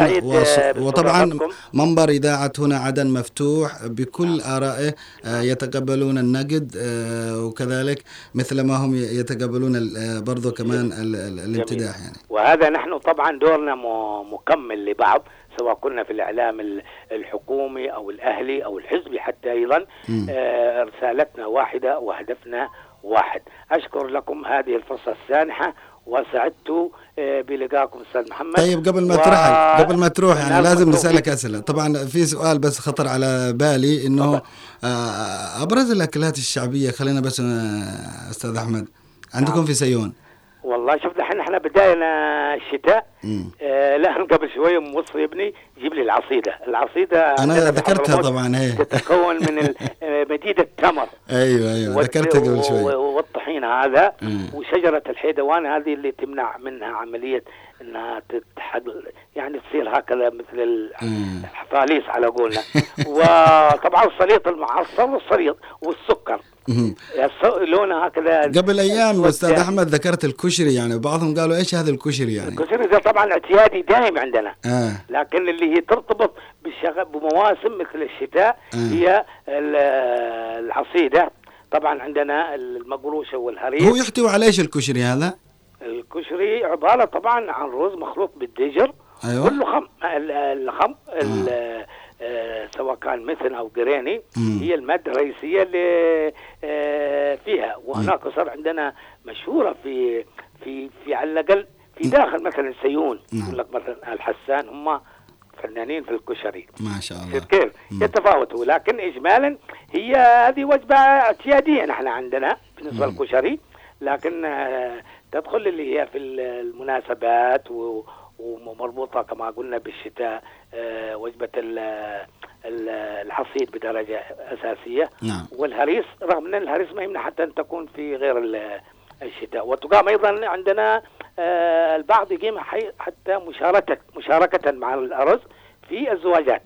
وطبعا. منبر إذاعة هنا عدن مفتوح بكل آرائه آه، يتقبلون النقد وكذلك مثل ما هم يتقبلون برضو كمان ال- ال- الامتداح يعني. وهذا نحن طبعا دورنا مكمل لبعض سواء كنا في الإعلام ال- الحكومي أو الأهلي أو الحزبي حتى أيضا. مم. آه، رسالتنا واحدة وهدفنا واحد. أشكر لكم هذه الفرصة السانحة وسعدت آه، بلقائكم أستاذ محمد. طيب قبل ما و- ترحل قبل ما تروح يعني والناس لازم. نسألك أسئلة. طبعا في سؤال بس خطر على بالي إنه آه، أبرز الأكلات الشعبية خلينا بس آه، أستاذ أحمد عندكم في سيون؟ والله شوف الحين إحنا بداينا الشتاء. آه لا *laughs* قبل شوية موصي ابني يجيب لي العصيدة، العصيدة أنا ذكرتها طبعا هي تتكون من *laughs* آه، مديد التمر أيوه أيوه ذكرتها قبل و- شوي و- والطحين هذا مم. وشجرة الحيدوان هذه اللي تمنع منها عملية إنها تتحد يعني تصير هكذا مثل. الحفاليس على قولنا *laughs* وطبعا السليط المعصر والسليط والسكر لونه هكذا. قبل أيام أستاذ يعني. أحمد ذكرت الكشري يعني بعضهم قالوا إيش هذا الكشري يعني؟ الكشري ده طبعا اعتيادي دائم عندنا. آه. لكن اللي هي ترتبط بالشغ... بمواسم مثل الشتاء آه. هي ال- العصيدة. طبعا عندنا المقروشة والهريس. هو يحتوي على إيش الكشري هذا؟ الكشري عبارة طبعا عن رز مخلوط بالدجر أيوه. كله خم ال- الخم ال- آه، سواء كان مثل أو قريني مم. هي المادة الرئيسية اللي آه، فيها. وهناك صار عندنا مشهورة في في في على الأقل في داخل مثلا سيون. نعم. يقول لك مثلا الحسان هم فنانين في الكشري. ما شاء الله. كيف؟ يتفاوتوا. لكن اجمالا هي هذه وجبة اعتيادية نحن عندنا بالنسبة. للكشري. لكن آه، تدخل اللي هي في ال- المناسبات و- ومربوطة كما قلنا بالشتاء آه، وجبة ال- ال- الحصيد بدرجة أساسية. نعم. والهريس رغم أن الهريس ما يمنع حتى أن تكون في غير ال- الشتاء. وتقام أيضا عندنا آه، البعض يقيم حتى مشاركة مشاركة مع الأرز في الزواجات.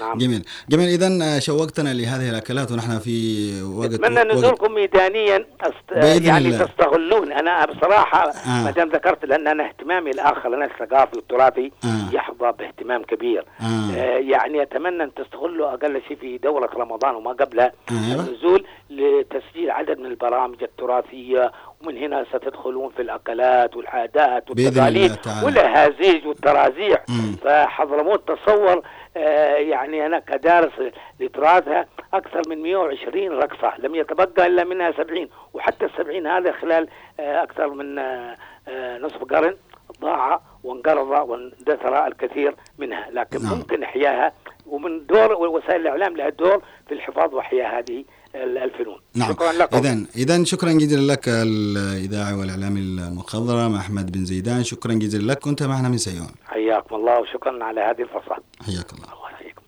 نعم جميل جميل إذا شوقتنا لهذه الأكلات ونحن في وقت أتمنى وقت نزولكم ميدانيا أست... يعني الله. تستغلون أنا بصراحة آه. ما دام ذكرت لأن أنا اهتمامي الآخر أنا الثقافي والتراثي آه. يحظى باهتمام كبير آه. آه يعني أتمنى أن تستغلوا أقل شيء في دورة رمضان وما قبلها أيوة. النزول لتسجيل عدد من البرامج التراثية ومن هنا ستدخلون في الأكلات والعادات والتقاليد. والأهازيج والترازيع. فحضرموت تصور آه، يعني أنا كدارس لتراثها أكثر من 120 رقصة لم يتبقى إلا منها 70 وحتى ال 70 هذا خلال آه، أكثر من آه، آه، نصف قرن ضاع وانقرض واندثر الكثير منها لكن نعم. ممكن إحياها ومن دور وسائل الإعلام لها دور في الحفاظ وإحياء هذه الفنون نعم. شكرا لكم. اذا اذا شكرا جزيلا لك الاذاعي والاعلامي المخضرم أحمد بن زيدان. شكرا جزيلا لك. كنت معنا من سيون. حياكم الله وشكرا على هذه الفرصة. حياك الله. الله يحييكم.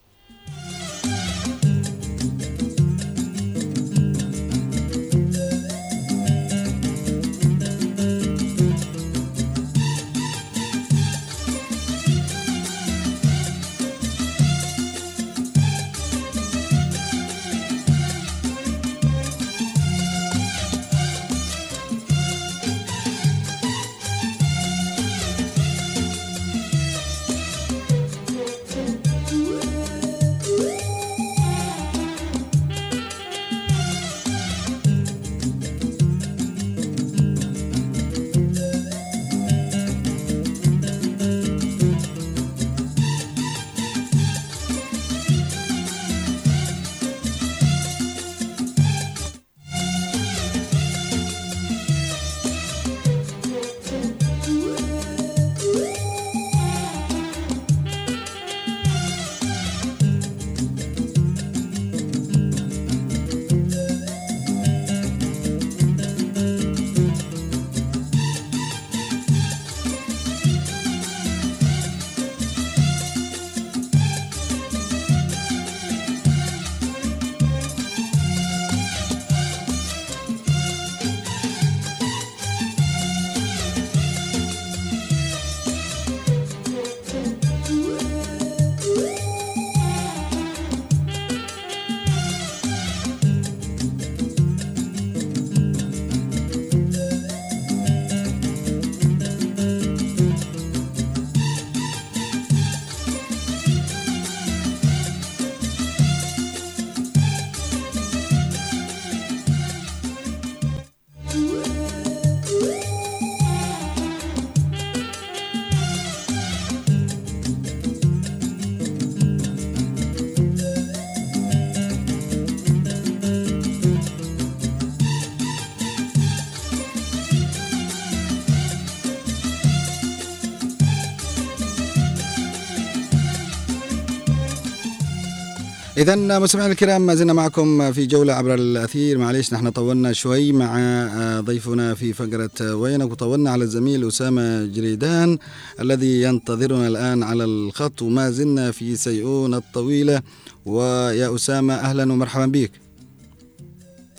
إذا مستمعينا الكرام ما زلنا معكم في جولة عبر الأثير. معليش نحن طولنا شوي مع آه، ضيفنا في فقرة وينك وطولنا على الزميل أسامة جريدان الذي ينتظرنا الآن على الخط وما زلنا في سيئون الطويلة. ويا أسامة أهلا ومرحبا بك.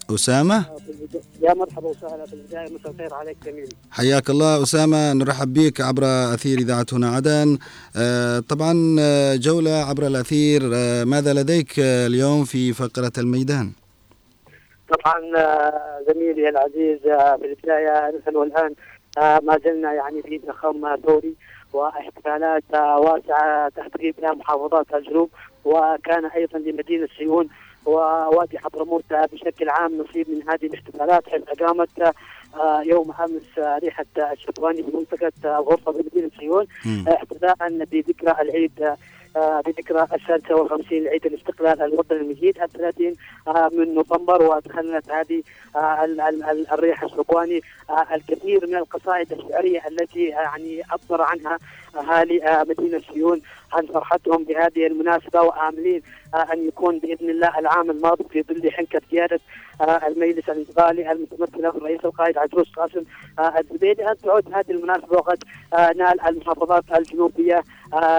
أسامة؟ يا مرحبا وسهلا في البداية مساء الخير عليك جميل. حياك الله أسامة نرحب بك عبر أثير إذاعة هنا عدن. آه، طبعا آه، جولة عبر الأثير آه، ماذا لديك اليوم في فقرة الميدان؟ طبعا زميلي العزيز في البدايه نحن الان آه، ما زلنا يعني في ضخام دوري واحتفالات واسعة بها محافظات الجنوب وكان أيضا لمدينة سيون ووادي حضرموت آه، بشكل عام نصيب من هذه الاحتفالات حيث أقامت آه، يوم أمس آه، ريحة الشطواني بمنطقه آه، غرفة بمدينه سيون. احتفاء بذكرى العيد آه، بذكرى السادسة والخمسين لعيد الاستقلال الوطني المجيد الثلاثين آه، من نوفمبر ودخلت هذه آه، ال- ال- ال- الريح الشطواني آه، الكثير من القصائد الشعرية التي آه، يعني عبر عنها أهالي آه، مدينة سيون عن فرحتهم بهذه المناسبة وآملين آه، أن يكون بإذن الله العام الماضي في ظل حنكة قيادة آه، المجلس الانتقالي المتمثلة بالرئيس القائد عجوز قاسم آه، الزبيدي أن تعود هذه المناسبة وقد نال المحافظات الجنوبية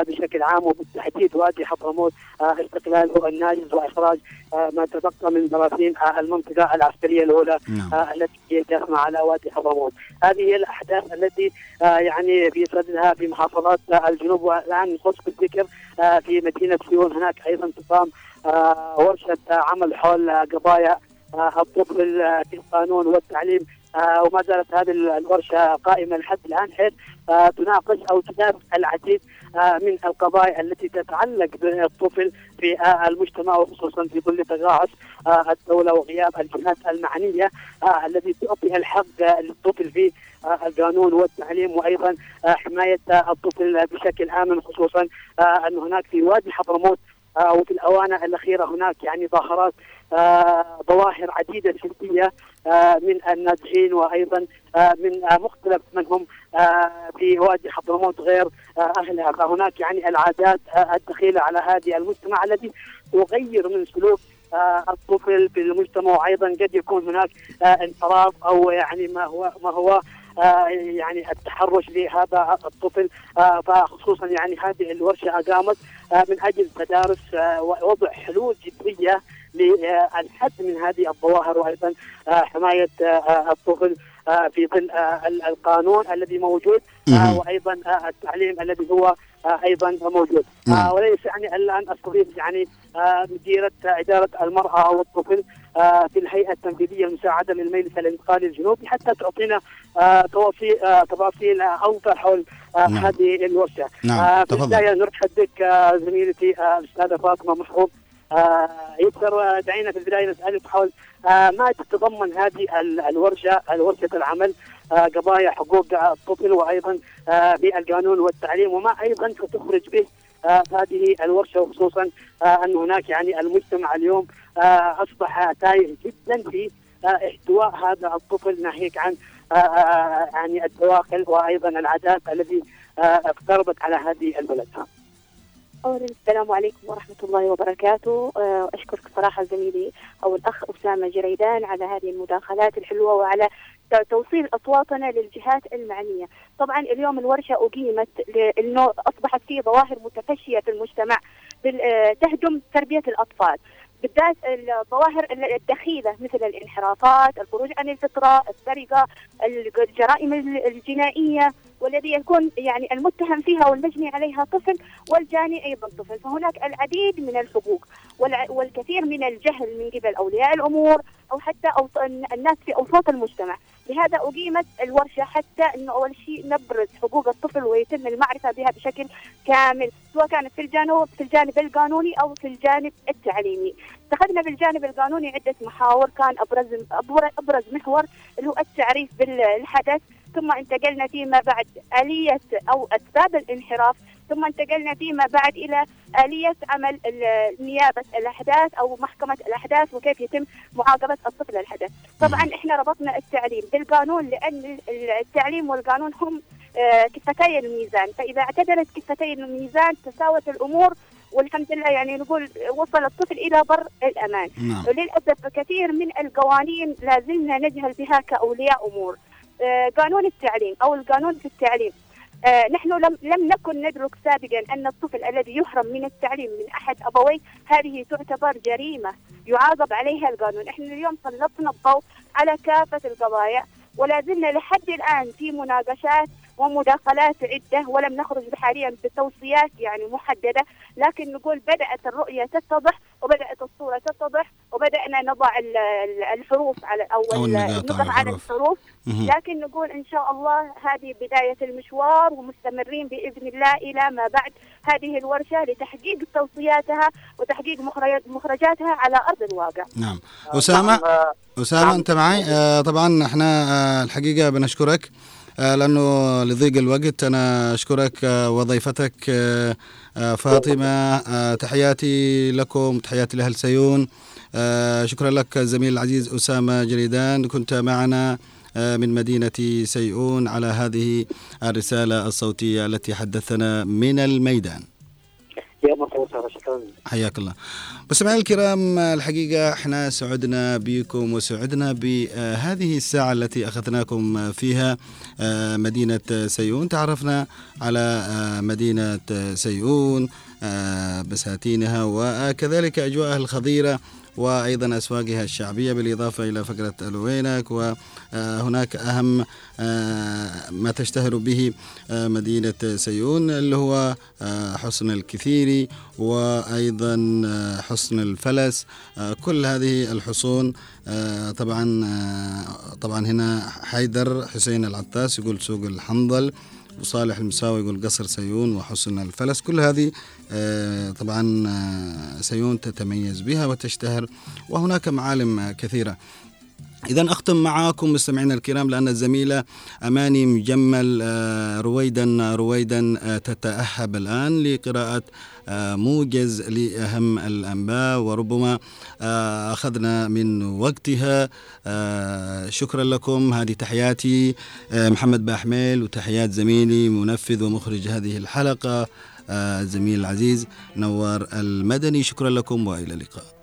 بشكل عام وبالتحديد وادي حضرموت استقلاله الناجز وإخراج آه، ما تبقى من براثين المنطقة العسكرية الأولى نعم. التي هي داخله على وادي حضرموت. هذه هي الأحداث التي يعني في صددها في محافظات الجنوب والآن نخص بالذكر آه، في مدينة سيون هناك أيضا تقام آه، ورشة عمل حول قضايا آه، آه، في القانون والتعليم. وما زالت هذه الورشة قائمة لحد الآن حيث آه، تناقش أو تدارس العديد آه، من القضايا التي تتعلق بالطفل في آه، المجتمع وخصوصا في ظل تقاعس آه، الدولة وغياب الجهات المعنية آه، التي تعطي الحق آه، للطفل في آه، القانون والتعليم وأيضا آه، حماية آه، الطفل بشكل امن خصوصا آه، أن هناك في وادي حضرموت آه، وفي الأوانة الأخيرة هناك يعني ظاهرات آه، ظواهر عديدة سلبيه آه، من النازحين وأيضا آه، من آه، مختلف من هم آه، في وادي حضرموت غير آه، أهلها. فهناك يعني العادات آه، الدخيلة على هذه المجتمع التي تغير من سلوك آه، الطفل في المجتمع. وأيضا قد يكون هناك آه، انحراف أو يعني ما هو ما هو آه، يعني التحرش لهذا الطفل. آه، فخصوصا يعني هذه الورشة أقامت آه، من أجل تدارس آه، ووضع حلول جديه للحد من هذه الظواهر وأيضا آه، حماية آه، الطفل آه، في ظل ال- القانون الذي موجود. وأيضا التعليم الذي هو أيضا موجود نعم. وليس يعني الا ان استضيف يعني مديرة إدارة المرأة والطفل في الهيئة التنفيذية المساعدة للمجلس الانتقالي الجنوبي حتى تعطينا تفاصيل أوضح حول نعم. هذه. نعم، آه، في. البدايه نرحب بك زميلتي الاستاذه فاطمة محفوظ. آه، يسر آه، دعينا في البداية نسالك حول آه، ما تتضمن هذه ال- الورشة الورشة العمل قضايا حقوق الطفل وأيضا بالقانون والتعليم وما أيضا ستخرج به هذه الورشة وخصوصا أن هناك يعني المجتمع اليوم أصبح تايه جدا في احتواء هذا الطفل ناهيك عن يعني الدواخل وأيضا العادات التي اقتربت على هذه البلد. أولا السلام عليكم ورحمة الله وبركاته. آه، أشكرك صراحة زميلي أو الأخ أسامة جريدان على هذه المداخلات الحلوة وعلى توصيل أصواتنا للجهات المعنية. طبعا اليوم الورشة أقيمت لأنه أصبحت في ظواهر متفشية في المجتمع آه، تهدم تربية الأطفال. بالذات الظواهر الدخيلة مثل الانحرافات الخروج عن الفطرة السرقة الجرائم الجنائية. والذي يكون يعني المتهم فيها والمجني عليها طفل والجاني أيضا طفل، فهناك العديد من الحقوق والكثير من الجهل من قبل أولياء الأمور أو حتى. الناس في أوساط المجتمع، لهذا أقيمت الورشة حتى إنه أول شيء نبرز حقوق الطفل ويتم المعرفة بها بشكل كامل، سواء كانت في الجانب في الجانب القانوني أو في الجانب التعليمي. اتخذنا بالجانب القانوني عدة محاور كان ابرز, أبرز محور اللي هو التعريف بالحدث ثم انتقلنا فيما بعد آلية أو أسباب الانحراف ثم انتقلنا فيما بعد إلى آلية عمل نيابة الأحداث أو محكمة الأحداث وكيف يتم معاقبة الطفل الحدث. طبعا إحنا ربطنا التعليم بالقانون لأن ال- التعليم والقانون هم آه، كفتي الميزان. فإذا اعتدلت كفتي الميزان تساوت الأمور والحمد لله يعني نقول وصل الطفل إلى بر الأمان. نعم. وللأسف كثير من القوانين لازلنا نجهل بها كأولياء أمور. قانون التعليم أو القانون في التعليم. آه، نحن لم لم نكن ندرك سابقا أن الطفل الذي يحرم من التعليم من أحد أبويه هذه تعتبر جريمة يعاقب عليها القانون، إحنا اليوم سلطنا الضوء على كافة القضايا ولا زلنا لحد الآن في مناقشات ومداخلات عدة ولم نخرج حاليا بتوصيات يعني محددة، لكن نقول بدأت الرؤية تتضح وبدأت الصورة تتضح وبدأنا نضع ال- ال- الحروف على أو أو النقاط على الحروف. لكن نقول إن شاء الله هذه بداية المشوار ومستمرين بإذن الله إلى ما بعد هذه الورشة لتحقيق توصياتها وتحقيق مخرج- مخرجاتها على أرض الواقع. نعم أسامة آه، أسامة نعم. أنت معي آه طبعا إحنا آه الحقيقة بنشكرك آه لأنه لضيق الوقت أنا أشكرك آه وضيفتك آه آه فاطمة تحياتي لكم تحياتي لأهل سيون. شكرا لك الزميل العزيز أسامة جريدان كنت معنا من مدينة سيئون على هذه الرسالة الصوتية التي حدثنا من الميدان. حياك الله. مستمعينا الكرام الحقيقة إحنا سعدنا بكم وسعدنا بهذه الساعة التي أخذناكم فيها آه، مدينة سيئون تعرفنا على آه، مدينة سيئون آه، بساتينها وكذلك أجواءها الخضيرة. وأيضا أسواقها الشعبية بالإضافة إلى فقرة ألوينك وهناك أهم آه، ما تشتهر به آه، مدينة سيئون اللي هو آه، حصن الكثيري وأيضا حصن الفلس. كل هذه الحصون طبعا طبعا هنا حيدر حسين العطاس يقول سوق الحنظل وصالح المساوي يقول قصر سيون وحصن الفلس. كل هذه طبعا آه، سيون تتميز بها وتشتهر وهناك معالم آه، كثيرة. إذا أختم معاكم مستمعينا الكرام لأن الزميلة أماني مجمل آه، رويدا رويدا آه، تتأهب الآن لقراءة آه، موجز لأهم الأنباء وربما آه، أخذنا من وقتها. آه، شكرا لكم. هذه تحياتي آه، محمد باحميل وتحيات زميلي منفذ ومخرج هذه الحلقة آه، الزميل العزيز نوار المدني. شكرا لكم وإلى اللقاء.